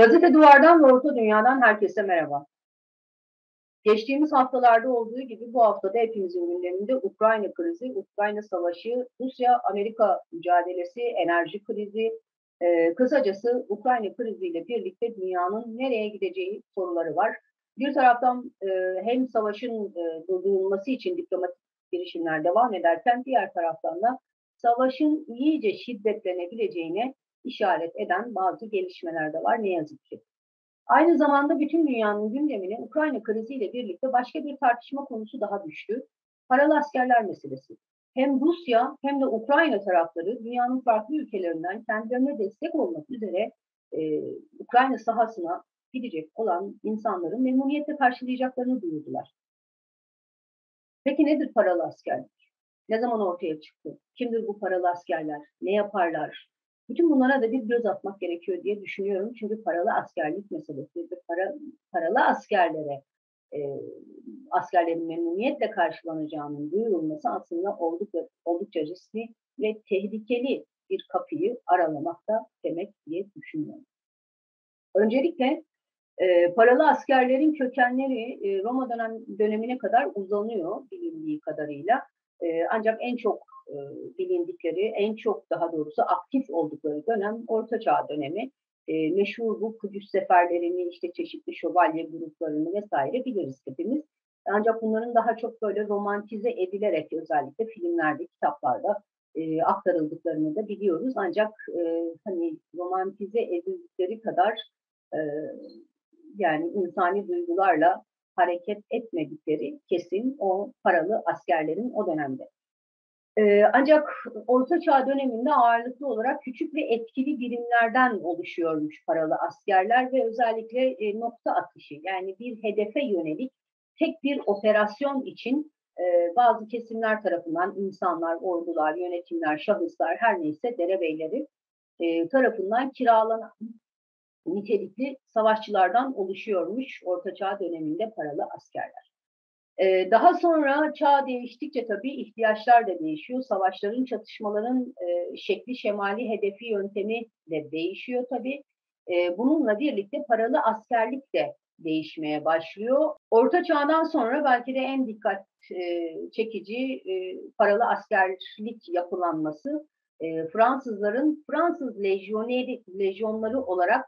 Gazete Duvar'dan ve Orta Dünya'dan herkese merhaba. Geçtiğimiz haftalarda olduğu gibi bu haftada hepimizin gündeminde Ukrayna krizi, Ukrayna savaşı, Rusya-Amerika mücadelesi, enerji krizi, e, kısacası Ukrayna kriziyle birlikte dünyanın nereye gideceği soruları var. Bir taraftan e, hem savaşın e, durdurulması için diplomatik girişimler devam ederken diğer taraftan da savaşın iyice şiddetlenebileceğine işaret eden bazı gelişmeler de var ne yazık ki. Aynı zamanda bütün dünyanın gündemine Ukrayna kriziyle birlikte başka bir tartışma konusu daha düştü. Paralı askerler meselesi. Hem Rusya hem de Ukrayna tarafları dünyanın farklı ülkelerinden kendilerine destek olmak üzere e, Ukrayna sahasına gidecek olan insanların memnuniyetle karşılayacaklarını duyurdular. Peki nedir paralı askerlik? Ne zaman ortaya çıktı? Kimdir bu paralı askerler? Ne yaparlar? Bütün bunlara da bir göz atmak gerekiyor diye düşünüyorum. Çünkü paralı askerlik meselesi, para, paralı askerlere e, askerlerin memnuniyetle karşılanacağının duyurulması aslında oldukça, oldukça riskli ve tehlikeli bir kapıyı aralamakta demek diye düşünüyorum. Öncelikle e, paralı askerlerin kökenleri e, Roma dönem, dönemine kadar uzanıyor bilindiği kadarıyla. E, ancak en çok e, bilindikleri, en çok daha doğrusu aktif oldukları dönem Orta Çağ dönemi. E, meşhur bu Kudüs seferlerini, işte çeşitli şövalye gruplarını vesaire biliriz hepimiz. Ancak bunların daha çok böyle romantize edilerek özellikle filmlerde, kitaplarda e, aktarıldıklarını da biliyoruz. Ancak e, hani romantize edildikleri kadar e, yani insani duygularla hareket etmedikleri kesin o paralı askerlerin o dönemde. Ee, ancak Orta Çağ döneminde ağırlıklı olarak küçük ve etkili birimlerden oluşuyormuş paralı askerler ve özellikle e, nokta atışı yani bir hedefe yönelik tek bir operasyon için e, bazı kesimler tarafından insanlar, ordular, yönetimler, şahıslar her neyse derebeyleri e, tarafından kiralanan nitelikli savaşçılardan oluşuyormuş Orta Çağ döneminde paralı askerler. Ee, daha sonra çağ değiştikçe tabii ihtiyaçlar da değişiyor. Savaşların, çatışmaların e, şekli, şemali, hedefi, yöntemi de değişiyor tabii. E, bununla birlikte paralı askerlik de değişmeye başlıyor. Orta çağdan sonra belki de en dikkat e, çekici paralı askerlik yapılanması Fransızların Fransız lejyoneri, lejyonları olarak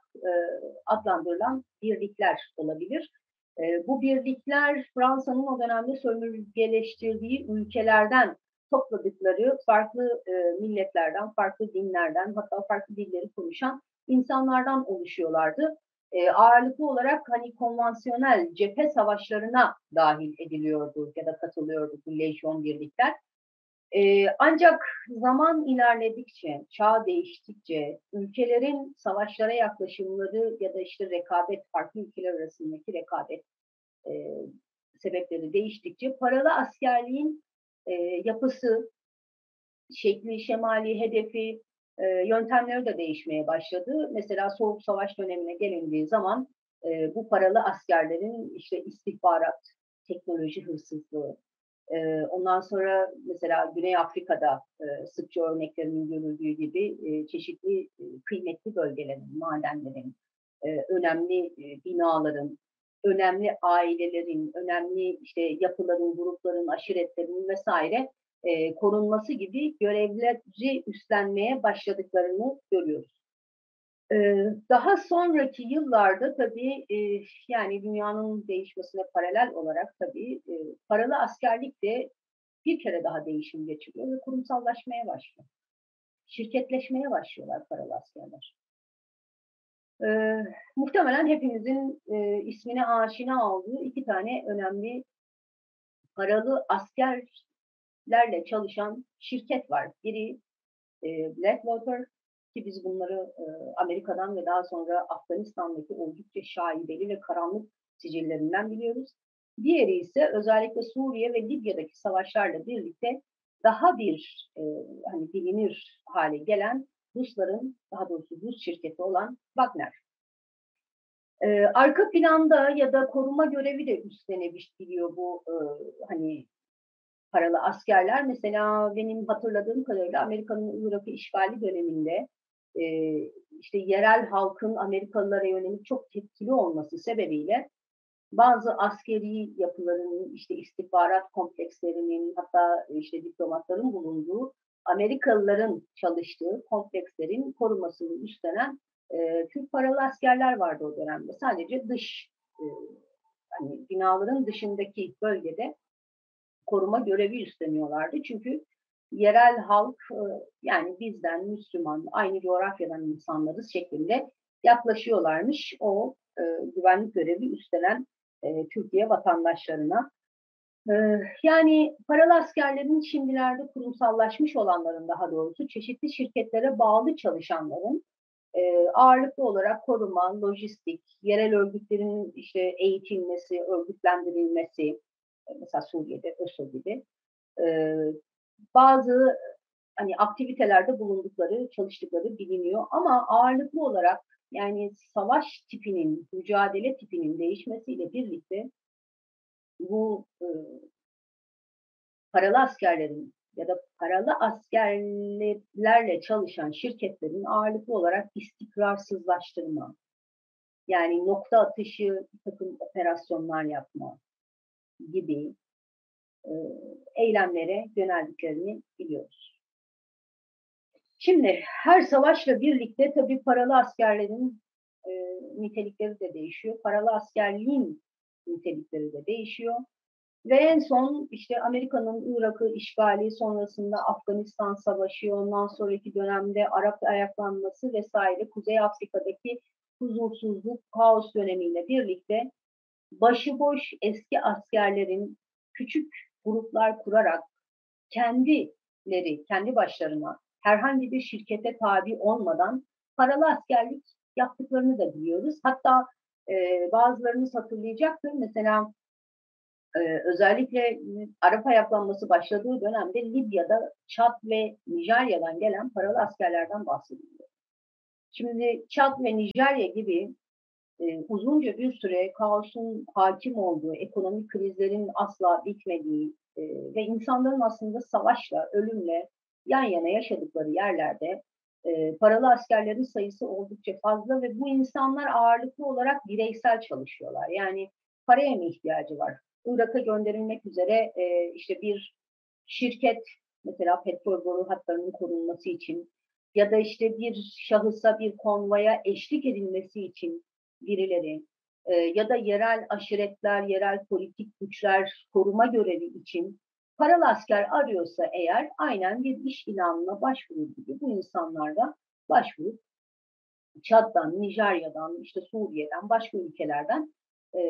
adlandırılan birlikler olabilir. E, bu birlikler Fransa'nın o dönemde sömürgeleştirdiği ülkelerden topladıkları farklı e, milletlerden, farklı dinlerden, hatta farklı dilleri konuşan insanlardan oluşuyorlardı. E, ağırlıklı olarak hani konvansiyonel cephe savaşlarına dahil ediliyordu ya da katılıyordu bu lejyon birlikler. E, ancak zaman ilerledikçe, çağ değiştikçe, ülkelerin savaşlara yaklaşımları ya da işte rekabet, farklı ülkeler arasındaki rekabet e, sebepleri değiştikçe paralı askerliğin e, yapısı, şekli, şemali, hedefi, e, yöntemleri de değişmeye başladı. Mesela Soğuk Savaş dönemine gelindiği zaman e, bu paralı askerlerin işte istihbarat, teknoloji hırsızlığı, ondan sonra mesela Güney Afrika'da sıkça örneklerinin görüldüğü gibi çeşitli kıymetli bölgelerin, madenlerin, önemli binaların, önemli ailelerin, önemli işte yapıların, grupların, aşiretlerin vesaire korunması gibi görevleri üstlenmeye başladıklarını görüyoruz. Daha sonraki yıllarda tabii yani dünyanın değişmesine paralel olarak tabii paralı askerlik de bir kere daha değişim geçiriyor ve kurumsallaşmaya başlıyor. Şirketleşmeye başlıyorlar paralı askerler. Muhtemelen hepimizin ismine aşina olduğu iki tane önemli paralı askerlerle çalışan şirket var. Biri Blackwater, ki biz bunları e, Amerika'dan ve daha sonra Afganistan'daki oldukça şaibeli ve karanlık sicillerinden biliyoruz. Diğeri ise özellikle Suriye ve Libya'daki savaşlarla birlikte daha bir e, hani bilinir hale gelen Rusların, daha doğrusu Rus şirketi olan Wagner. Ee, arka planda ya da koruma görevi de üstlenebiliyor bu e, hani paralı askerler. Mesela benim hatırladığım kadarıyla Amerika'nın Irak'ı işgali döneminde e, işte yerel halkın Amerikalılara yönelik çok tepkili olması sebebiyle bazı askeri yapıların, işte istihbarat komplekslerinin, hatta işte diplomatların bulunduğu Amerikalıların çalıştığı komplekslerin korumasını üstlenen e, Türk paralı askerler vardı o dönemde. Sadece dış, e, hani binaların dışındaki bölgede koruma görevi üstleniyorlardı. Çünkü yerel halk e, yani bizden Müslüman, aynı coğrafyadan insanlarız şeklinde yaklaşıyorlarmış o e, güvenlik görevi üstlenen e, Türkiye vatandaşlarına. E, yani paralı askerlerin şimdilerde kurumsallaşmış olanların daha doğrusu çeşitli şirketlere bağlı çalışanların e, ağırlıklı olarak koruma, lojistik, yerel örgütlerin işte eğitilmesi, örgütlendirilmesi, e, mesela Suriye'de ÖSO gibi e, bazı hani aktivitelerde bulundukları, çalıştıkları biliniyor ama ağırlıklı olarak yani savaş tipinin, mücadele tipinin değişmesiyle birlikte bu e, paralı askerlerin ya da paralı askerlerle çalışan şirketlerin ağırlıklı olarak istikrarsızlaştırma, yani nokta atışı takım operasyonlar yapma gibi eylemlere yöneldiklerini biliyoruz. Şimdi her savaşla birlikte tabii paralı askerlerin e, nitelikleri de değişiyor. Paralı askerliğin nitelikleri de değişiyor. Ve en son işte Amerika'nın Irak'ı işgali sonrasında Afganistan Savaşı, ondan sonraki dönemde Arap ayaklanması vesaire Kuzey Afrika'daki huzursuzluk, kaos dönemiyle birlikte başıboş eski askerlerin küçük gruplar kurarak kendileri, kendi başlarına herhangi bir şirkete tabi olmadan paralı askerlik yaptıklarını da biliyoruz. Hatta e, bazılarınız hatırlayacaktır. Mesela e, özellikle Arap ayaklanması başladığı dönemde Libya'da Çat ve Nijerya'dan gelen paralı askerlerden bahsediliyor. Şimdi Çat ve Nijerya gibi e, uzunca bir süre kaosun hakim olduğu, ekonomik krizlerin asla bitmediği e, ve insanların aslında savaşla, ölümle yan yana yaşadıkları yerlerde e, paralı askerlerin sayısı oldukça fazla ve bu insanlar ağırlıklı olarak bireysel çalışıyorlar. Yani paraya mı ihtiyacı var? Irak'a gönderilmek üzere e, işte bir şirket mesela petrol boru hatlarının korunması için ya da işte bir şahısa bir konvoya eşlik edilmesi için birileri e, ya da yerel aşiretler, yerel politik güçler koruma görevi için paralı asker arıyorsa eğer aynen bir iş ilanına başvurur gibi bu insanlar da başvurup Çad'dan, Nijerya'dan, işte Suriye'den, başka ülkelerden e,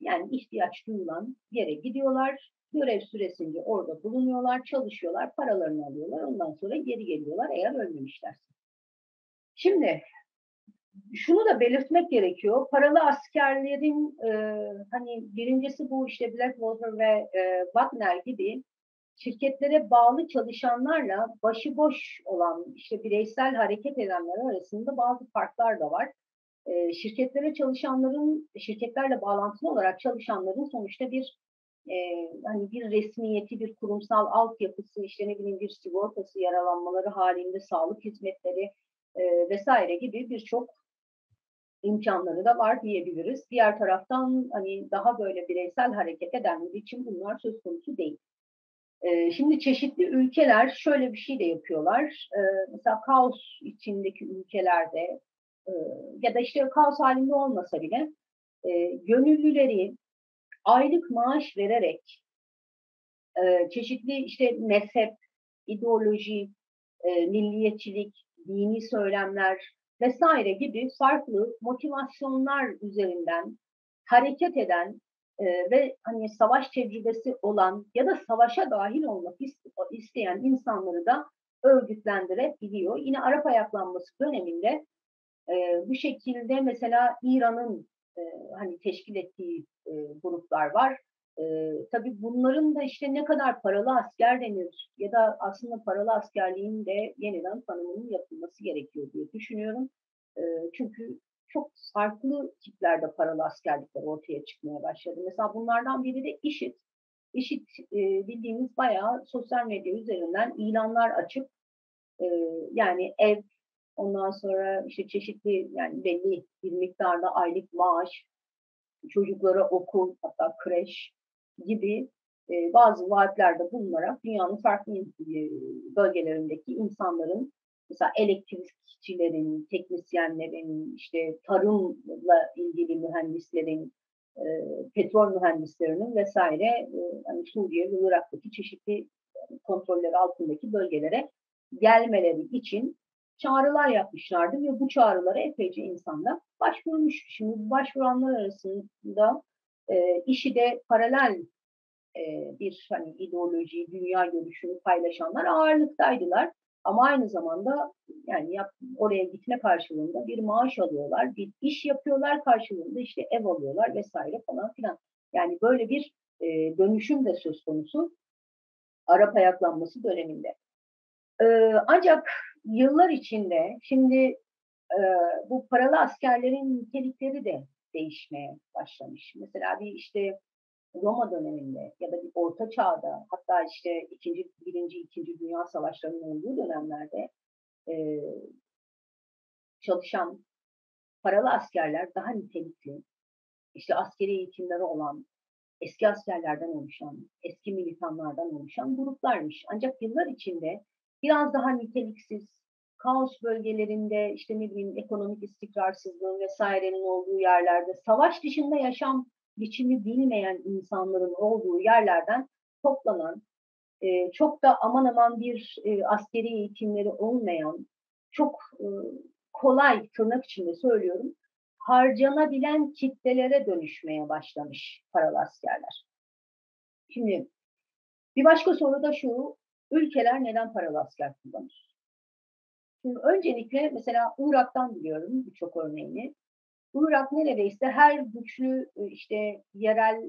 yani ihtiyaç duyulan yere gidiyorlar. Görev süresince orada bulunuyorlar, çalışıyorlar, paralarını alıyorlar. Ondan sonra geri geliyorlar eğer ölmemişlerse. Şimdi şunu da belirtmek gerekiyor. Paralı askerlerin e, hani birincisi bu işte Blackwater ve e, Wagner gibi şirketlere bağlı çalışanlarla başıboş olan işte bireysel hareket edenler arasında bazı farklar da var. E, şirketlere çalışanların, şirketlerle bağlantılı olarak çalışanların sonuçta bir e, hani bir resmiyeti, bir kurumsal altyapısı, işte ne bileyim bir sigortası yaralanmaları halinde sağlık hizmetleri e, vesaire gibi birçok imkanları da var diyebiliriz. Diğer taraftan hani daha böyle bireysel hareket edenler için bunlar söz konusu değil. Şimdi çeşitli ülkeler şöyle bir şey de yapıyorlar. Mesela kaos içindeki ülkelerde ya da işte kaos halinde olmasa bile gönüllüleri aylık maaş vererek çeşitli işte mezhep, ideoloji, milliyetçilik, dini söylemler, vesaire gibi farklı motivasyonlar üzerinden hareket eden e, ve hani savaş tecrübesi olan ya da savaşa dahil olmak isteyen insanları da örgütlendirebiliyor. Yine Arap ayaklanması döneminde e, bu şekilde mesela İran'ın e, hani teşkil ettiği e, gruplar var. E, tabii bunların da işte ne kadar paralı asker denir ya da aslında paralı askerliğin de yeniden tanımının yapılması gerekiyor diye düşünüyorum. E, çünkü çok farklı tiplerde paralı askerlikler ortaya çıkmaya başladı. Mesela bunlardan biri de IŞİD. IŞİD e, bildiğimiz bayağı sosyal medya üzerinden ilanlar açıp e, yani ev Ondan sonra işte çeşitli yani belli bir miktarda aylık maaş, çocuklara okul hatta kreş gibi e, bazı vaatlerde bulunarak dünyanın farklı e, bölgelerindeki insanların mesela elektrikçilerin, teknisyenlerin, işte tarımla ilgili mühendislerin, e, petrol mühendislerinin vesaire e, hani Suriye ve Irak'taki çeşitli kontrolleri altındaki bölgelere gelmeleri için çağrılar yapmışlardı ve bu çağrılara epeyce insanda başvurmuş. Şimdi başvuranlar arasında e, işi de paralel e, bir hani ideoloji, dünya görüşünü paylaşanlar ağırlıktaydılar. Ama aynı zamanda yani yap, oraya gitme karşılığında bir maaş alıyorlar, bir iş yapıyorlar karşılığında işte ev alıyorlar vesaire falan filan. Yani böyle bir e, dönüşüm de söz konusu Arap ayaklanması döneminde. E, ancak yıllar içinde şimdi e, bu paralı askerlerin nitelikleri de değişmeye başlamış. Mesela bir işte Roma döneminde ya da bir orta çağda hatta işte ikinci, birinci, ikinci dünya savaşlarının olduğu dönemlerde e, çalışan paralı askerler daha nitelikli, işte askeri eğitimleri olan, eski askerlerden oluşan, eski militanlardan oluşan gruplarmış. Ancak yıllar içinde biraz daha niteliksiz, kaos bölgelerinde işte ne bileyim ekonomik istikrarsızlığın vesairenin olduğu yerlerde savaş dışında yaşam biçimi bilmeyen insanların olduğu yerlerden toplanan, e, çok da aman aman bir e, askeri eğitimleri olmayan, çok e, kolay tırnak içinde söylüyorum, harcanabilen kitlelere dönüşmeye başlamış paralı askerler. Şimdi bir başka soru da şu, ülkeler neden paralı asker kullanır? Şimdi öncelikle mesela Irak'tan biliyorum birçok örneğini. Irak neredeyse her güçlü e, işte yerel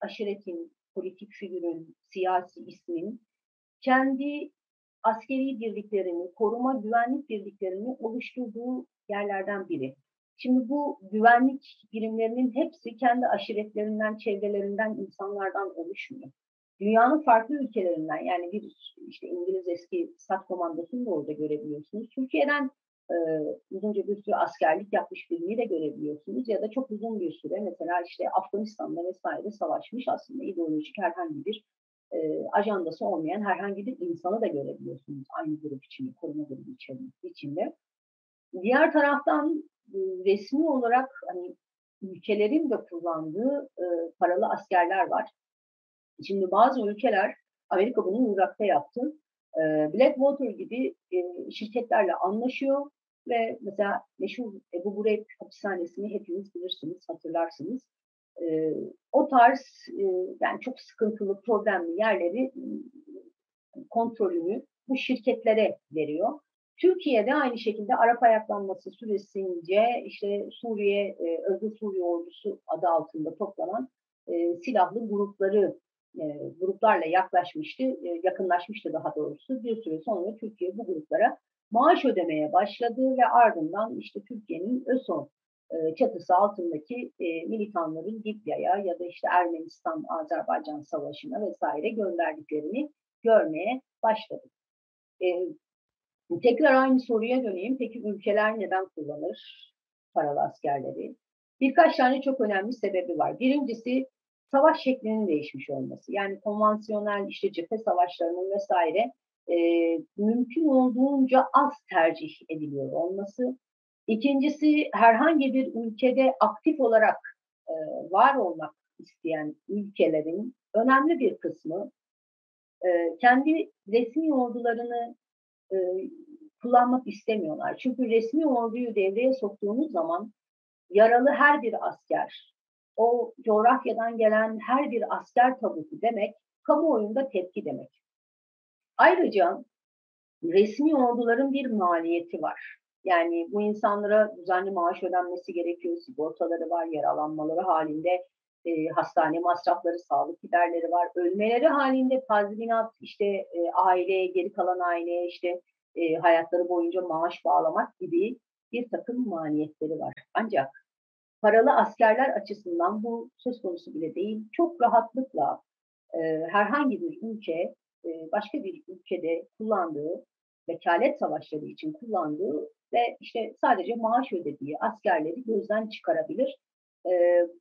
aşiretin, politik figürün, siyasi ismin kendi askeri birliklerini, koruma güvenlik birliklerini oluşturduğu yerlerden biri. Şimdi bu güvenlik birimlerinin hepsi kendi aşiretlerinden, çevrelerinden, insanlardan oluşmuyor. Dünyanın farklı ülkelerinden yani bir işte İngiliz eski stat komandosunu da orada görebiliyorsunuz. Türkiye'den e, uzunca bir süre askerlik yapmış birini de görebiliyorsunuz ya da çok uzun bir süre mesela işte Afganistan'da vesaire savaşmış aslında ideolojik herhangi bir e, ajandası olmayan herhangi bir insanı da görebiliyorsunuz aynı grup içinde, koruma grubu içinde. Diğer taraftan e, resmi olarak hani ülkelerin de kullandığı e, paralı askerler var. Şimdi bazı ülkeler, Amerika bunu Irak'ta yaptı. E, Blackwater gibi e, şirketlerle anlaşıyor ve mesela meşhur Ebu Bureyb hapishanesini hepiniz bilirsiniz, hatırlarsınız. E, o tarz e, yani çok sıkıntılı, problemli yerleri kontrolünü bu şirketlere veriyor. Türkiye'de aynı şekilde Arap ayaklanması süresince işte Suriye, e, Özgür Suriye Ordusu adı altında toplanan e, silahlı grupları e, gruplarla yaklaşmıştı, e, yakınlaşmıştı daha doğrusu. Bir süre sonra Türkiye bu gruplara maaş ödemeye başladı ve ardından işte Türkiye'nin ÖSON e, çatısı altındaki e, militanların Libya'ya ya da işte Ermenistan-Azerbaycan savaşına vesaire gönderdiklerini görmeye başladık. E, tekrar aynı soruya döneyim. Peki ülkeler neden kullanır paralı askerleri? Birkaç tane çok önemli sebebi var. Birincisi savaş şeklinin değişmiş olması. Yani konvansiyonel işte cephe savaşlarının vesaire e, mümkün olduğunca az tercih ediliyor olması. İkincisi herhangi bir ülkede aktif olarak e, var olmak isteyen ülkelerin önemli bir kısmı e, kendi resmi ordularını e, kullanmak istemiyorlar. Çünkü resmi orduyu devreye soktuğunuz zaman yaralı her bir asker, o coğrafyadan gelen her bir asker tabutu demek, kamuoyunda tepki demek. Ayrıca resmi orduların bir maliyeti var. Yani bu insanlara düzenli maaş ödenmesi gerekiyor, sigortaları var, yaralanmaları halinde e, hastane masrafları, sağlık giderleri var. Ölmeleri halinde tazminat, işte e, aileye, geri kalan aileye işte e, hayatları boyunca maaş bağlamak gibi bir takım maliyetleri var. Ancak paralı askerler açısından bu söz konusu bile değil. Çok rahatlıkla e, herhangi bir ülke e, başka bir ülkede kullandığı vekalet savaşları için kullandığı ve işte sadece maaş ödediği askerleri gözden çıkarabilir. E,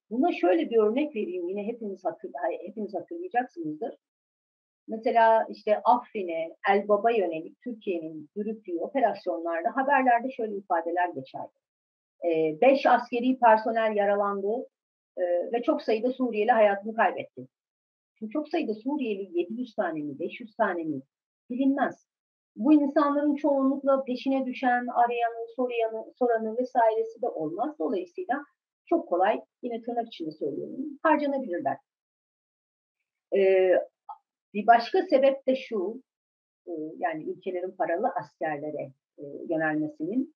buna şöyle bir örnek vereyim yine hepiniz, hatır, hepiniz hatırlayacaksınızdır. Mesela işte Afrin'e, Elbab'a yönelik Türkiye'nin yürüttüğü operasyonlarda haberlerde şöyle ifadeler geçerdi. E, beş askeri personel yaralandı e, ve çok sayıda Suriyeli hayatını kaybetti. Şimdi çok sayıda Suriyeli 700 tane mi, 500 tane mi bilinmez. Bu insanların çoğunlukla peşine düşen, arayanı, soruyanı, soranı vesairesi de olmaz. Dolayısıyla çok kolay, yine tırnak içinde söylüyorum, harcanabilirler. Ee, bir başka sebep de şu, e, yani ülkelerin paralı askerlere e, yönelmesinin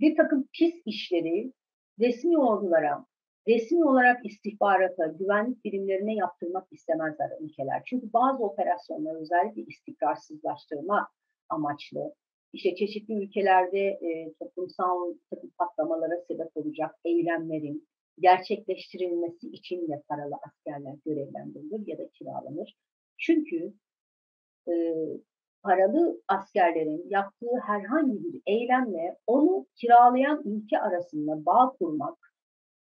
bir takım pis işleri resmi ordulara, resmi olarak istihbarata, güvenlik birimlerine yaptırmak istemezler ülkeler. Çünkü bazı operasyonlar özellikle istikrarsızlaştırma amaçlı, işte çeşitli ülkelerde e, toplumsal takım patlamalara sebep olacak eylemlerin gerçekleştirilmesi için de paralı askerler görevlendirilir ya da kiralanır. Çünkü e, paralı askerlerin yaptığı herhangi bir eylemle onu kiralayan ülke arasında bağ kurmak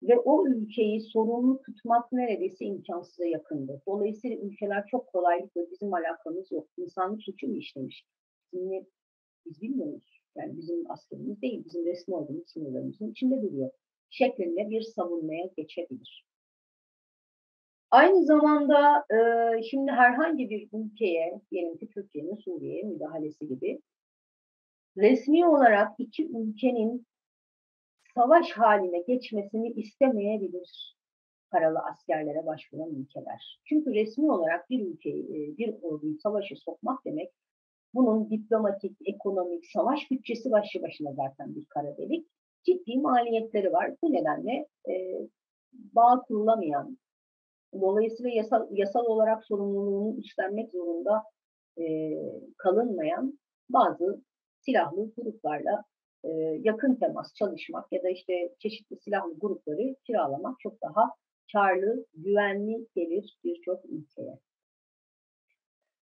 ve o ülkeyi sorumlu tutmak neredeyse imkansıza yakındır. Dolayısıyla ülkeler çok kolaylıkla bizim alakamız yok. İnsanlık suçu mu işlemiş? Şimdi biz bilmiyoruz. Yani bizim askerimiz değil, bizim resmi olduğumuz sınırlarımızın içinde duruyor. Şeklinde bir savunmaya geçebilir. Aynı zamanda e, şimdi herhangi bir ülkeye, diyelim ki Türkiye'nin Suriye'ye müdahalesi gibi resmi olarak iki ülkenin savaş haline geçmesini istemeyebilir paralı askerlere başvuran ülkeler. Çünkü resmi olarak bir ülkeyi, bir orduyu savaşa sokmak demek bunun diplomatik, ekonomik, savaş bütçesi başlı başına zaten bir kara delik. Ciddi maliyetleri var. Bu nedenle e, bağ kurulamayan, dolayısıyla yasal, yasal olarak sorumluluğunu üstlenmek zorunda e, kalınmayan bazı silahlı gruplarla e, yakın temas çalışmak ya da işte çeşitli silahlı grupları kiralamak çok daha karlı, güvenli gelir birçok ülkeye.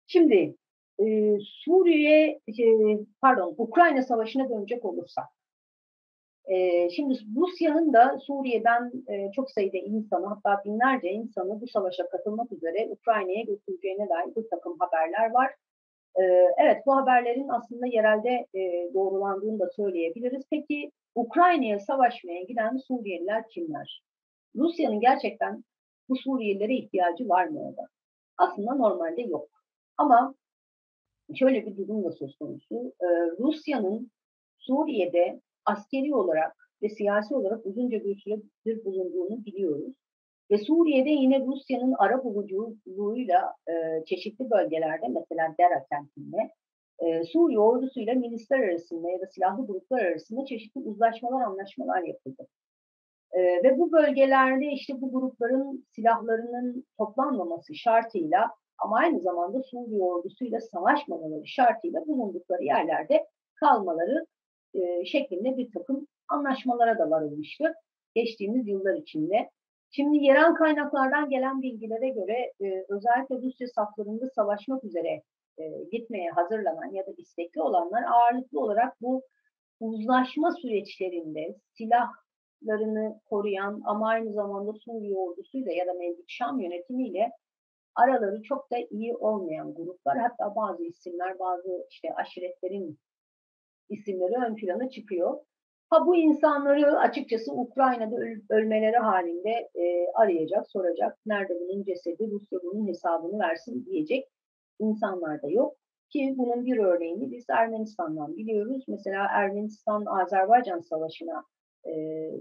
Şimdi e, Suriye, e, pardon Ukrayna Savaşı'na dönecek olursak, e, şimdi Rusya'nın da Suriye'den e, çok sayıda insanı, hatta binlerce insanı bu savaşa katılmak üzere Ukrayna'ya götüreceğine dair bir takım haberler var. E, evet, bu haberlerin aslında yerelde e, doğrulandığını da söyleyebiliriz. Peki Ukrayna'ya savaşmaya giden Suriyeliler kimler? Rusya'nın gerçekten bu Suriyelilere ihtiyacı var mı orada? Aslında normalde yok. Ama şöyle bir durum da söz konusu. Ee, Rusya'nın Suriye'de askeri olarak ve siyasi olarak uzunca bir süredir bulunduğunu biliyoruz. Ve Suriye'de yine Rusya'nın ara buluculuğuyla e, çeşitli bölgelerde mesela Dera kentinde e, Suriye ordusuyla milisler arasında ya da silahlı gruplar arasında çeşitli uzlaşmalar, anlaşmalar yapıldı. E, ve bu bölgelerde işte bu grupların silahlarının toplanmaması şartıyla ama aynı zamanda Suriye ordusuyla savaşmamaları şartıyla bulundukları yerlerde kalmaları e, şeklinde bir takım anlaşmalara da varılmıştı geçtiğimiz yıllar içinde. Şimdi yerel kaynaklardan gelen bilgilere göre e, özellikle Rusya saflarında savaşmak üzere e, gitmeye hazırlanan ya da istekli olanlar ağırlıklı olarak bu uzlaşma süreçlerinde silahlarını koruyan ama aynı zamanda Suriye ordusuyla ya da mevcut Şam yönetimiyle araları çok da iyi olmayan gruplar. Hatta bazı isimler, bazı işte aşiretlerin isimleri ön plana çıkıyor. Ha bu insanları açıkçası Ukrayna'da öl ölmeleri halinde e, arayacak, soracak. Nerede bunun cesedi, Rusya bunun hesabını versin diyecek insanlar da yok. Ki bunun bir örneğini biz Ermenistan'dan biliyoruz. Mesela Ermenistan-Azerbaycan savaşına e,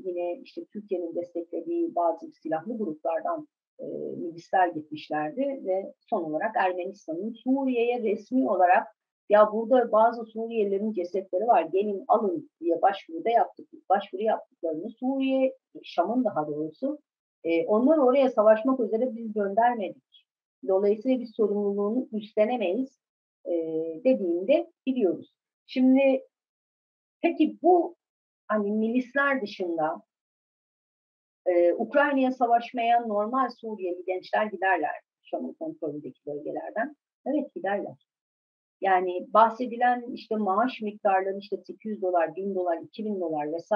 yine işte Türkiye'nin desteklediği bazı silahlı gruplardan e, milisler gitmişlerdi ve son olarak Ermenistan'ın Suriye'ye resmi olarak ya burada bazı Suriyelilerin cesetleri var gelin alın diye başvuruda yaptık, başvuru yaptıklarını Suriye, Şam'ın daha doğrusu e, onlar oraya savaşmak üzere biz göndermedik. Dolayısıyla biz sorumluluğunu üstlenemeyiz e, dediğinde biliyoruz. Şimdi peki bu hani milisler dışında ee, Ukrayna'ya savaşmaya normal Suriyeli gençler giderler Şam'ın kontrolündeki bölgelerden. Evet giderler. Yani bahsedilen işte maaş miktarları işte $800, $1000, $2000 vs.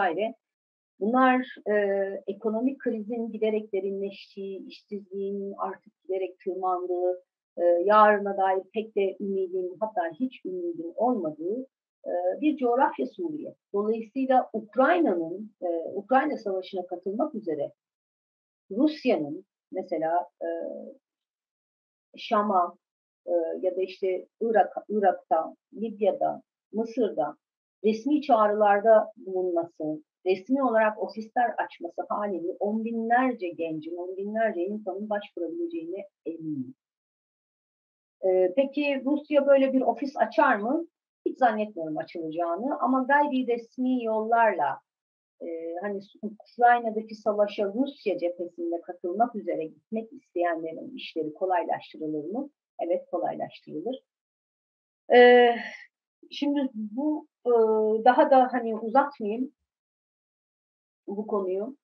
bunlar, eee, ekonomik krizin giderek derinleştiği, işsizliğin artık giderek tırmandığı, eee, yarına dair pek de ümidin hatta hiç ümidin olmadığı, eee, bir coğrafya Suriye. Dolayısıyla Ukrayna'nın, eee, Ukrayna Savaşı'na katılmak üzere Rusya'nın mesela, eee, Şam'a, eee, ya da işte Irak Irak'ta, Libya'da, Mısır'da resmî çağrılarda bulunması, resmî olarak ofisler açması hâliyle on binlerce gencin, on binlerce insanın başvurabileceğine eminim. Eee, peki Rusya böyle bir ofis açar mı? Hiç zannetmiyorum açılacağını ama gayri resmî yollarla, eee, hani, Ukrayna'daki savaşa Rusya cephesinde katılmak üzere gitmek isteyenlerin işleri kolaylaştırılır mı? Evet, kolaylaştırılır. Eee, şimdi bu, ııı, daha da, hani, uzatmayayım bu konuyu.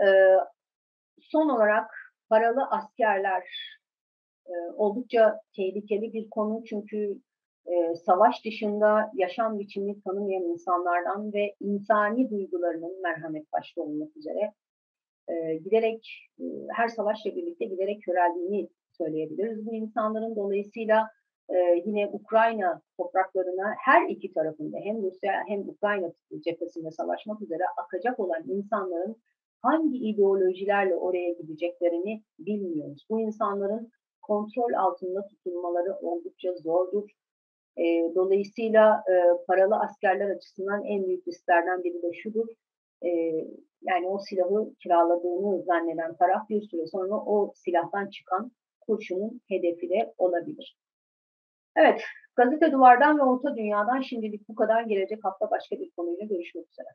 Eee, son olarak paralı askerler, eee, oldukça tehlikeli bir konu çünkü, eee, savaş dışında yaşam biçimini tanımayan insanlardan ve insani duygularının, merhamet başta olmak üzere, eee, giderek, eee, her savaşla birlikte giderek köreldiğini söyleyebiliriz bu insanların. Dolayısıyla, eee, yine Ukrayna topraklarına her 2 tarafın da hem Rusya hem Ukrayna cephesinde savaşmak üzere akacak olan insanların hangi ideolojilerle oraya gideceklerini bilmiyoruz. Bu insanların kontrol altında tutulmaları oldukça zordur. Eee, dolayısıyla, eee, paralı askerler açısından en büyük risklerden biri de şudur: Eee, yani o silahı kiraladığını zanneden taraf bir süre sonra o silahtan çıkan kurşunun hedefi de olabilir. Evet, Gazete Duvar'dan ve Orta Dünya'dan şimdilik bu kadar. Gelecek hafta başka bir konuyla görüşmek üzere.